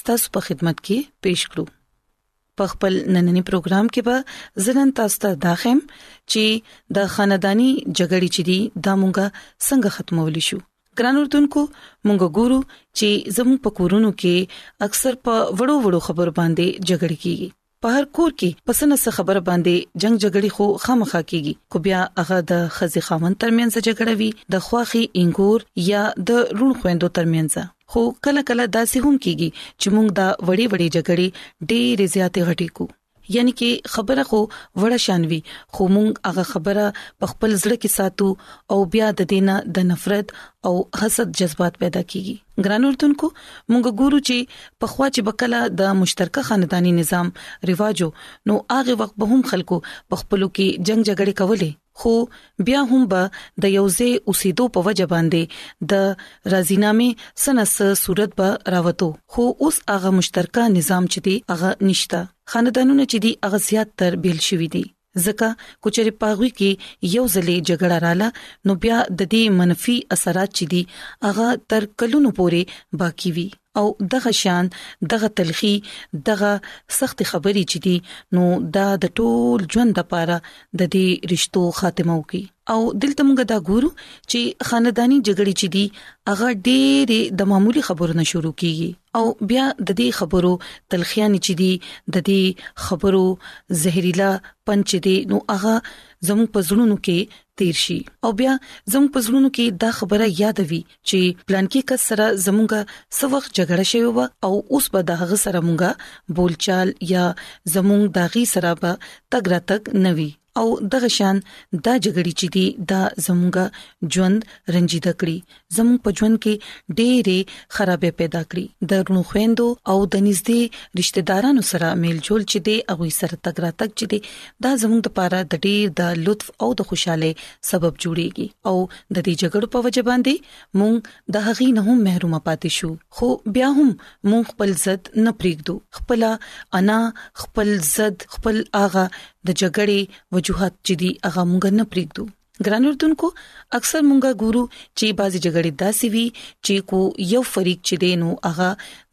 ستاسو په خدمت کې پېښ کړو په خپل نننې پروګرام کې به زرن تاسو ته داخم چې د خاندانی جګړې چې دي دا مونږه څنګه ختمول شو ګران اردوونکو مونږ ګورو چې زموږ په کورونو کې اکثر په وړو وړو خبر باندې جګړې کیږي په هر کور کې په څه نه څه خبره باندې جنگ جګړې خو خامخا کیږي خو بیا هغه د خزي خاوند ترمنځ جګړه وي د خواخي انګور یا د رون خويندو ترمنځ خو کله کله داسې هم کیږي چې موږ دا وړي وړي جګړې ډېرې زیاتې غټې کو یعنی کې خبره خو وړه شانوي خو مونږ هغه خبره په خپل زړه کې ساتو او بیا د دینه د نفرت او حسد جذبات پیدا کیږي ګران اردوونکو موږ ګورو چې په خوا چې بکله د مشترکه خاندانی نظام ریواجو نو هغه وخت به هم خلکو په خپلو کې جنگ جګړه کولې خو بیا هم به د یوځې اوسېدو په وجه باندې د رازینامې سنس صورت به راوتو خو اوس هغه مشترکه نظام چې دی هغه نشته خاندانونه چې دی هغه زیات تر بیل شوی دی ځکه کو چېرې پاغوي کې یو ځلې جګړه رااله نو بیا د دې منفي اثرات چې دي هغه تر کلونو پورې باقی وي او دغه شان دغه تلخی دغه سخت خبرې چې دي نو دا د ټول ژوند لپاره د دې رشتو خاتمه وکي او دلته موږ دا ګورو چې خاندانی جګړې چې دي هغه ډېرې د معمولی خبرو نه شروع کیږي او بیا د دې خبرو تلخیان چې دي د دې خبرو زهريلا پنچ دي نو هغه زمو پزړونو کې تیر شي او بیا زمو پزړونو کې دا خبره یادوي چې پلان کې کس سره زمونږه سوخ جګړه شوی و او اوس به د هغه سره مونږه بولچال یا زمونږ داغي سره به تګ راتګ نوي او دغه شان دا جګړې چې دي دا زموږه ژوند رنجیده کړی زموږ په ژوند کې ډېرې خرابې پیدا کړې د رونو خويندو او د نږدې رشتہ دارانو سره میلجول چې دي هغه سره تګ راتګ چې دي دا زموږ د پاره د ډېر د لطف او د خوشاله سبب جوړيږي او د دې جګړو په وجه باندې مونږ د هغې نه هم محروم پاتې شو خو بیا هم مونږ خپل ضد نه پریږدو خپل انا خپل ضد خپل اغا د جګړې وجوهات چې دی هغه مونږ نه پریږدو ګران اردوونکو اکثر مونږه ګورو چې بعضی جګړې داسې وي چې کو یو فریق چې دی نو هغه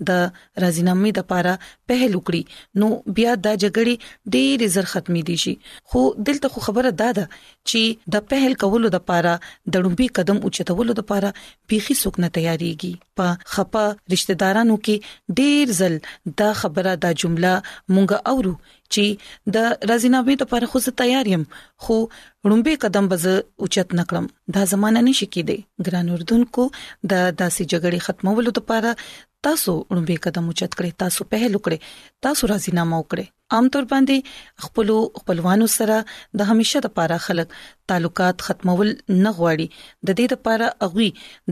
د رازینامې د پاره پهل وکړي نو بیا دا جګړې ډېر زر ختمې دي شي خو دلته خو خبره دا ده چې د پهل کولو لپاره د ډومبي قدم اوچتولو لپاره بيخي څوک نه تیاریږي په خپه رشتہ دارانو کې ډیر ځل دا خبره دا جمله مونږ اورو چې د رازینابې لپاره خو زه تیار یم خو ډومبي قدم به زه اوچت نکړم دا زمانہ نشي کېده ګران اردوونکو د داسې جګړې ختمولو لپاره تاسو ډومبي قدم اوچت کړئ تاسو پهل وکړئ تاسو رازینامه وکړئ عام طور باندې خپل خپلوانو سره د همیشه د پاره خلک تعلقات ختمول نه غواړي د دې د پاره اغوي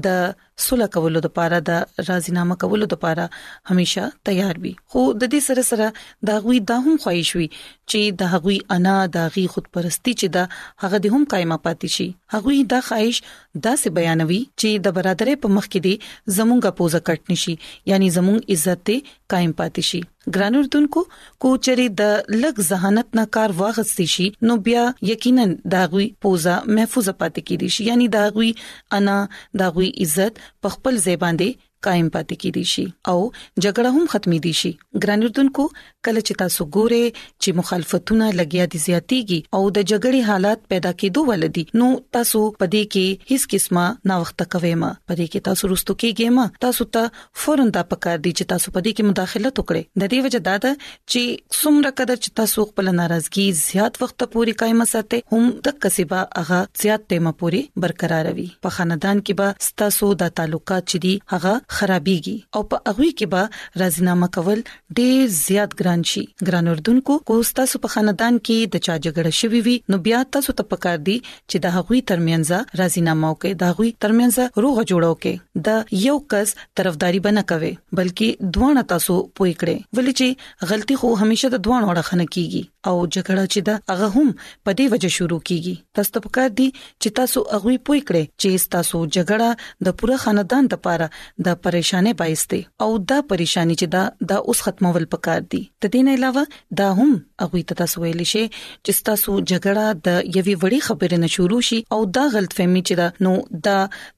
د صلح کولو د پاره د راضینامه کولو د پاره همیشه تیار وي خو د دې سره سره دا غوي دا هم خواهش وي چې د هغوی انا د غي خودپرستی چې دا هغه د هم قائمه پاتې شي هغوی دا خواهش داسې بیانوي چې د برادرۍ په مخ کې دي زمونږه پوزا کټ نشي یعنی زمونږ عزت قائم پاتې شي ګران اردوونکو کو چري د لګ ذهانت نه کار واغستې شي نو بیا یقینا داغوي پوزا محفوظ پاتې کیدی شي یعنی داغوي انا داغوي عزت په خپل ځای باندې قائم پاتې کیدی شي او جګړه هم ختمې دي شي ګران اردوونکو کله چې تاسو ګوره چې مخالفتونه لګیا دي زیاتیږي او د جګړې حالات پیدا کېدو ولدي نو تاسو پدې کې هیڅ قسمه نا وخت کوي ما پدې کې تاسو رستو کېږئ ما تاسو ته فورا دا پکار دي چې تاسو په دې کې مداخلت وکړئ د دې وجه دا ده چې څومره قدر چې تاسو خپل ناراضګي زیات وخت پورې قائم ساتي هم د کسبه هغه زیات ټیم پورې برقرار وي په خاندان کې به تاسو د تعلقات چې دي هغه خرابيږي او په هغه کې به راضينامه کول ډیر زیات ګران شي ګران اردوونکو کو تاسو په خاندان کې د چا جګړه شوي وي نو بیا تاسو ته پکار دي چې د هغوی ترمنځ راضینامه وکړي د هغوی ترمنځ روغ جوړو کې د یو کس طرفداري بنه کوي بلکې دوه تاسو پوي کړي ولې چې غلطي خو همیشه د دوه اړخ نه کیږي او جګړه چې دا هغه هم په دې وجه شروع کیږي تاسو ته پکار دي چې تاسو هغه پوي کړئ چې تاسو جګړه د پوره خاندان د پاره د پریشانې باعث دي او دا پریشانی چې دا د اوس ختمول پکار دي د دې نه علاوه دا هم هغه ته تاسو ویل شي چې تاسو جګړه د یوې وړې خبرې نه شروع شي او دا غلط فهمي چې دا نو دا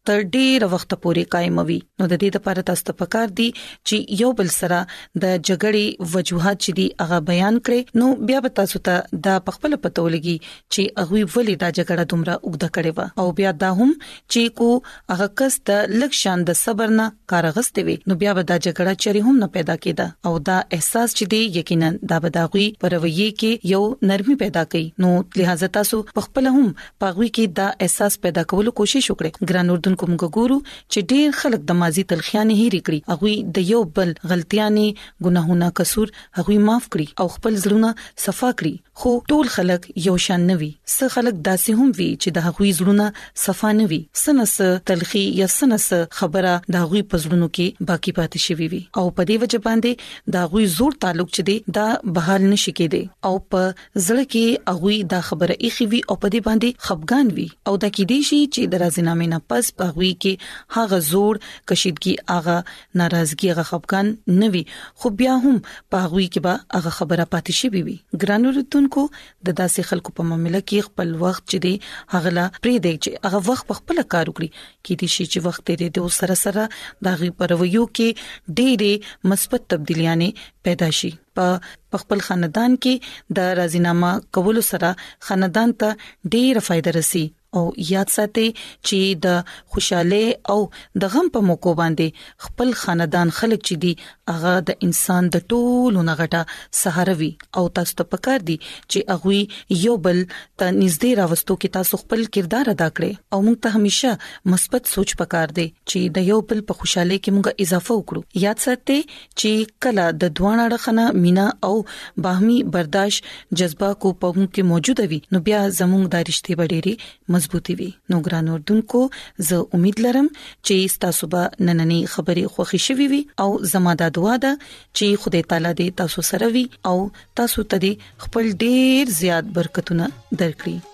تر ډیره وخت پورې قائم وي نو د دې لپاره تاسو ته پکار دي چې یو بل سره د جګړې وجوهات چې دي هغه بیان کړئ نو بیا به تاسو ته دا پخپل پتولګي چې هغوی ولې دا جګړه دومره اوږده کړې و او بیا دا هم چې کو هغه کس د لږ شان د صبر نه کار غستې وي نو بیا به دا جګړه چری هم نه پیدا کیده او دا احساس چې دی یقینا دا به دا غوي پروي کې یو نرمي پیدا کوي نو لہذا تاسو په خپل هم پاغوي کې دا احساس پیدا کولو کوشش وکړي ګران اردن کوم ګورو چې ډیر خلک د ماضي تلخیان هېري کړی هغه د یو بل غلطیانې ګناهونه قصور هغه معاف کړي او خپل زړونه صفا کړي خو ټول خلک یو شان نه وي، څه خلک داسې هم وي چې د هغوی زړونه صفا نه وي، څه نه څه تلخي یا څه نه څه خبره د هغوی په زړونو کې باقي پاتې شوې وي او په دې وجه باندې د هغوی زوړ تعلق چې دی دا بحال نه شي کېدای او په زړه کې هغوی دا خبره ایښې وي او په دې باندې خپګان وي او دا کېدای شي چې د راضینامې نه پس په هغوی کې هغه زوړ کشیدګي هغه ناراضګي هغه خفقان نه وي خو بیا هم په هغه کې به هغه خبره پاتې شي وي ګران لرتونکو د داسې خلکو په معاملې کې خپل وخت چې دی هغه لا پرې دی چې هغه وخت په خپل کار وکړي کې دي شي چې وخت دې د سره سره دا غي پرويو کې ډېرې مثبت تبدیلیاں پیدا شي په خپل خاندان کې د راضینامه کولو سره خاندان ته ډېره فائدہ رسی او یاد ساتي چې د خوشاله او د غم په موکو باندې خپل خاندان خلک چې دي هغه د انسان د ټولو نغټه سهاره وي او تاسو ته پکار دي چې هغه یو بل ته نږدې راوستو کې تاسو خپل کردار ادا کړئ او موږ ته همیشه مثبت سوچ پکار دی چې د یو بل په خوشاله کې موږ اضافه وکړو یاد ساتي چې کله د دوان اړخنه مینا او باهمي برداشت جذبه کو په موږ کې موجوده وي نو بیا زموږ د رښتې ډېری مضبوطي وي نو ګران اردوونکو زه امید لرم چې تاسو به نننې خبرې خوښی شوي وي او زموږ د دعا ده چې خدای تعالی دې تاسو سره وي او تاسو ته خپل ډېر زیات برکتونه درکړي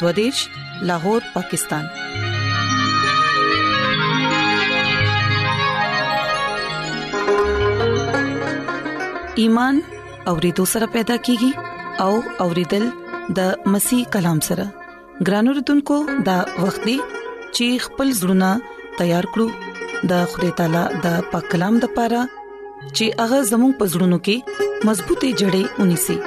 دوادش لاهور پاکستان ایمان اورېدو سره پیدا کیږي او اورېدل د مسیح کلام سره ګرانو رتونکو د وخت دی چې خپل زړونه تیار کړو د خدای تعالی د پاک کلام د پاره چې هغه زموږ پزړونو کې مضبوطې جړې ونی سي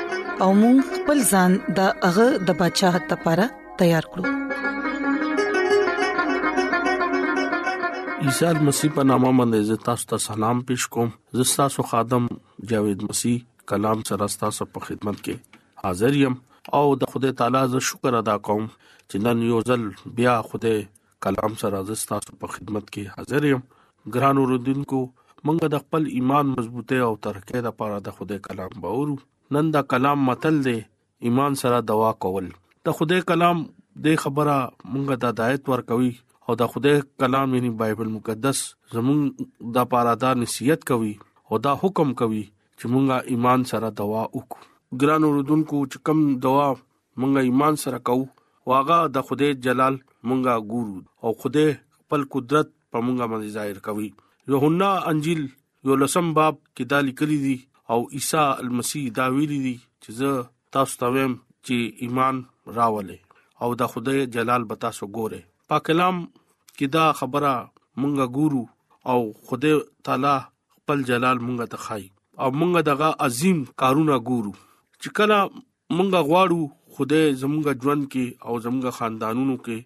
او موږ خپل ځان د هغه د بچاغت لپاره تیار کړو عیسی مسیح په نامه باندې تاسو ته سلام پېښ کوم زستا سو خادم جاوید مسیح کلام سره تاسو په خدمت کې حاضر یم او د خدای تعالی ز شکر ادا کوم چې نن یو ځل بیا خدای کلام سره زه تاسو په خدمت کې حاضر یم ګران اوردونکو مونږ د خپل ایمان مضبوطه او ترقه لپاره د خدای کلام باورو نن دا کلام متل دی ایمان سره دوا کول د خدای کلام د خبره مونږ د هدایت ورکوي او د خدای کلام یعنی بایبل مقدس زموږ د لپاره دا نصیحت کوي او دا حکم کوي چې مونږه ایمان سره دوا وکړو ګران اوردونکو چې کم دوا مونږه ایمان سره کوو واغه د خدای جلال مونږه ګورو او خدای خپل قدرت په مونږه باندې ظاهر کوي یوهنا انجیل یو لسم باب کې دا لیکلي دي او عیسی المسی دا ویلي دي چې زه تاسو ته ویم چې ایمان راولې او د خدای جلال به تاسو ګوره په کلام کې دا خبره مونږه ګورو او خدای تعالی خپل جلال مونږه ته خای او مونږه دغه عظیم کارونه ګورو چې کله مونږ غواړو خدای زمونږ ژوند کې او زمونږ خاندانونو کې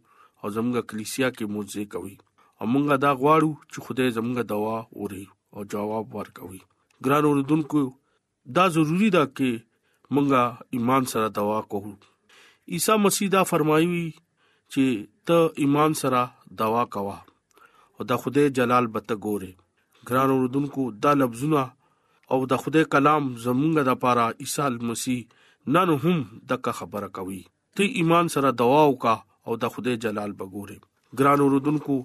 او زمونږ کلیسیا کې معجزې کوي او مونږ دا غواړو چې خدای زمونږ دوا اوري او جواب ورکوي ګران اوردونکو دا ضروری ده چې مونږه ایمان سره دوا کوو عیسی مسیح دا فرمایوي چې ته ایمان سره دوا کوه او د خدای جلال به ته ګوره ګران اوردونکو دا لفظونه او د خدای کلام زمونږ د پاره عیسی مسیح نن هم دغه خبره کوي ته ایمان سره دعا وکا او د خدای جلال بګوره ګران اوردونکو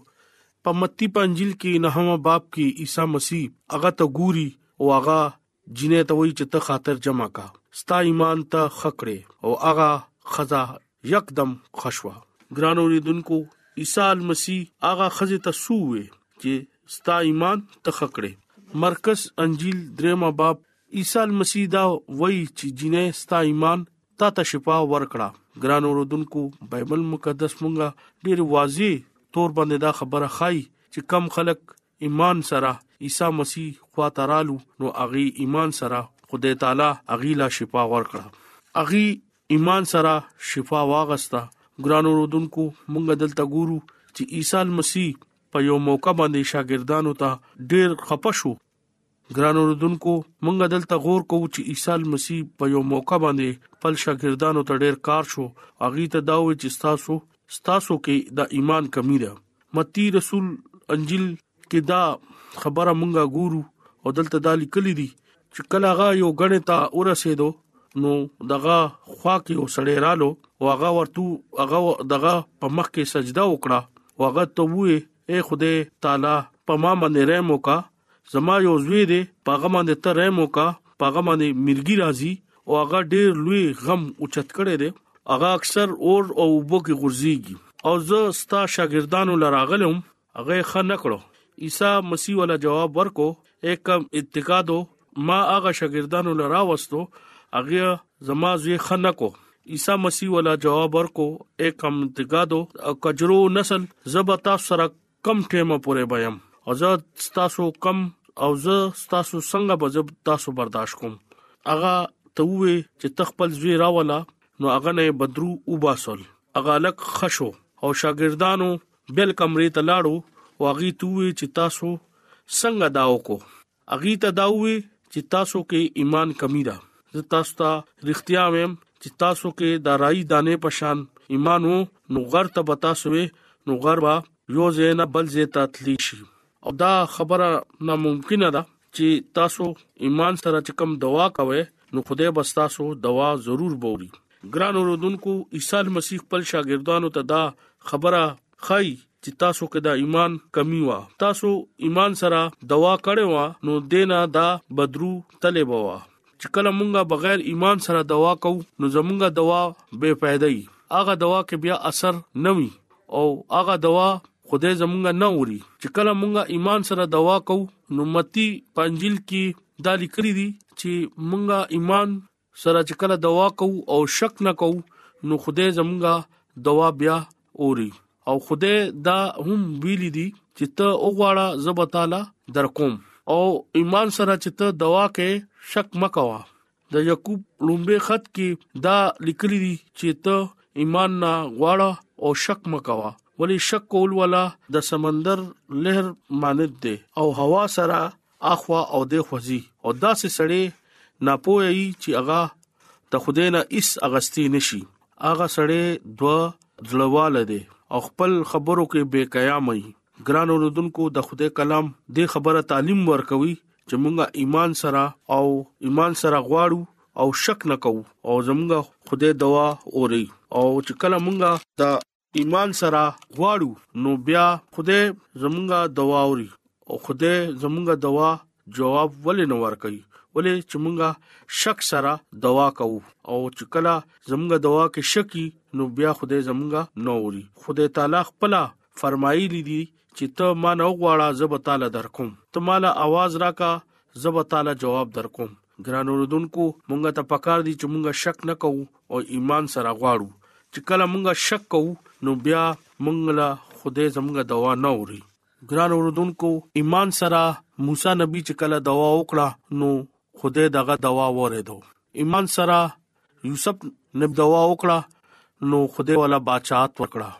په متی پنځل کې نه هم باب کې عیسی مسیح هغه ته ګوري او هغه جنې ته وایي چې ته خاطر جمع کا ستا ایمان ته خکړې او هغه خزا یکدم خشوا ګران اوریدونکو عیسی مسیح هغه خزه ته سوې چې ستا ایمان تخکړې مرکز انجیل درېما باب عیسی مسیح دا وایي چې جنې ستا ایمان تا ته شفا ورکړه ګران اوردونکو بایبل مقدس مونږه ډېر واضح تور باندې دا خبره خای چې کم خلک ایمان سره عیسی مسیح خوا ته رالو نو هغه ایمان سره خدای تعالی هغه لا شفا ورکړه هغه ایمان سره شفا واغستا ګرانو رودونکو مونږ دلته ګورو چې عیسی مسیح په یو موقع باندې شاګردانو ته ډیر خپشو ګران اوردونکو مونږ دلته غور کوو چې عیسی مسیح په یو موقع باندې خپل شاګردانو ته ډېر کار شو اغه ته دا وی چې تاسو تاسو کې د ایمان کمی ده متی رسول انجیل کې دا خبره مونږه ګورو او دلته دا لیکل دي چې کله هغه یو غنې ته ورسېدو نو دغه خوا کې وسړې رالو او هغه ورته هغه دغه په مخ کې سجده وکړه او هغه ته وې اے خدای تعالی په ما باندې رحم وکا زما یو زوی دی په هغه باندې ته رحم وکا په هغه باندې مرګي راځي او هغه ډیر لوی غم اوچت کړي دی هغه اکثر اور او وبو کې غورځيږي او زه ستا شاګردانو لراغلم هغه ښه نکړو عیسی مسیح ولا جواب ورکو اکم اتقادو ما هغه شاګردانو لرا وستو هغه زما زوی خنکو عیسی مسیح ولا جواب ورکو اکم اتقادو کجرو نسل زبتا سره کم ټیمه پورې بیم او زه تاسو کم او زه تاسو څنګه به زه تاسو برداشت کوم اغه ته وې چې تخپل زوی راولا نو اغه نه بدرو وباسل اغه لک خشو او شاګردانو بل کمرې ته لاړو واغی ته وې چې تاسو څنګه دا وکړو هغوی ته دا ووایه چې تاسو کې ایمان کمی ده زه تاسو ته رښتیا وایم چې تاسو کې د راي دانې په شان ایمان وو نو غر ته به تاسو وي نو غر به یو زینا بل زیتا تلی شي او دا خبره ناممکنه ده چې تاسو ایمان سره چې کوم دوا کوي نو خدای به تاسو دوا ضرور بوري ګران اوردونکو عیسی مسیح خپل شاګردانو ته دا خبره خای چې تاسو کې د ایمان کمی وا تاسو ایمان سره دوا کړو وا نو دینا دا بدرو تلې بوا چې کله مونږه بغیر ایمان سره دوا کو نو زمونږه دوا بے فائدہ ای هغه دوا کې بیا اثر نوي او هغه دوا خدای زمونږ نه اوري چې کله مونږه ایمان سره دوا کو نو متی پنځل کې دا لیکلي دي چې مونږه ایمان سره چې کله دوا کو او شک نه کو نو خدای زمونږه دوا بیا اوري او خدای دا هم ویلي دي چې ته وګواړه زب تعالی در کوم او ایمان سره چې ته دوا کې شک مکوا د یعقوب لومبه خط کې دا لیکلي دي چې ته ایمان نه غواړه او شک مکوا ولی شک کول ولا د سمندر لهر مانند دی او هوا سره اخوا او دېخوا ځي او داسې سړی ناپوه یي چې هغه د خدای نه هیڅ اغستی نشي هغه سړی دوه ځړواله دی او خپل خبرو کې بے قیام وي ګران اوردونکو د خدای کلام د خبره تعلیم ورکوي چې مونږه ایمان سره او ایمان سره غواړو او شک نکو او زمونږه خدای دوا اوري او چې کله مونږه د ایمان سره غواړو نو بیا خدای زمونږه دوا اوري او خدای زمونږه دوا جواب ولې نه ورکوي ولې چې مونږه شک سره دوا کوو او چې کله زمونږه دوا کې شکی نو بیا خدای زمونږه نوري خدای تعالی خپل فرمایلی دي چې ته ما نه غواړه زه به تعالی درکوم ته مال आवाज راکا زه به تعالی جواب درکوم ګران اوردونکو مونږ ته پکار دي چې مونږ شک نه کوو او ایمان سره غواړو چې کله مونږ شک کوو نو بیا مونږ له خدای زمونږ دوا نه اوري ګران اوردونکو ایمان سره موسی نبی چې کله دوا وکړه نو خدای دغه دوا وریدو ایمان سره یوسف نبی دوا وکړه نو خدای ولا بچات وکړه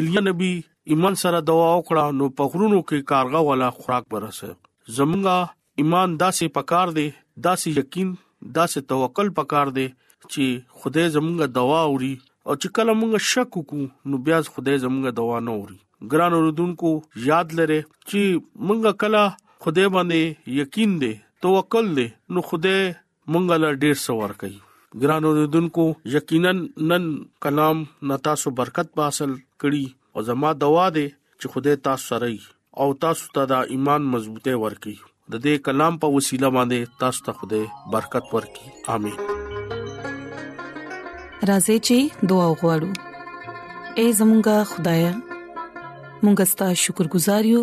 الیا نبی ایمان سره دوا وکړه نو په غرونو کې کارغه ولا خوراک برسه زمونږه ایمان داسې پکار دی داسې یقین داسې توکل پکار دی چې خدای زمونږه دوا اوري او چې کله مونږ شک وکړو نو بیا خدای زمونږه دوا نه اوري ګران اوردونکو یاد لره چې مونږه کله خدای باندې یقین دی توکل دی نو خدای مونږ له ډیر څه ورکي ګران اوریدونکو یقینا نن کلام نتا سو برکت حاصل کړي او زما دوا ده چې خدای تاسو سره وي او تاسو ته د ایمان مضبوطه ورکړي د دې کلام په وسیله باندې تاسو ته خوده برکت ورکړي امين راځي چې دعا وغوړو اے زمونږ خدای مونږ ستاسو شکر گزار یو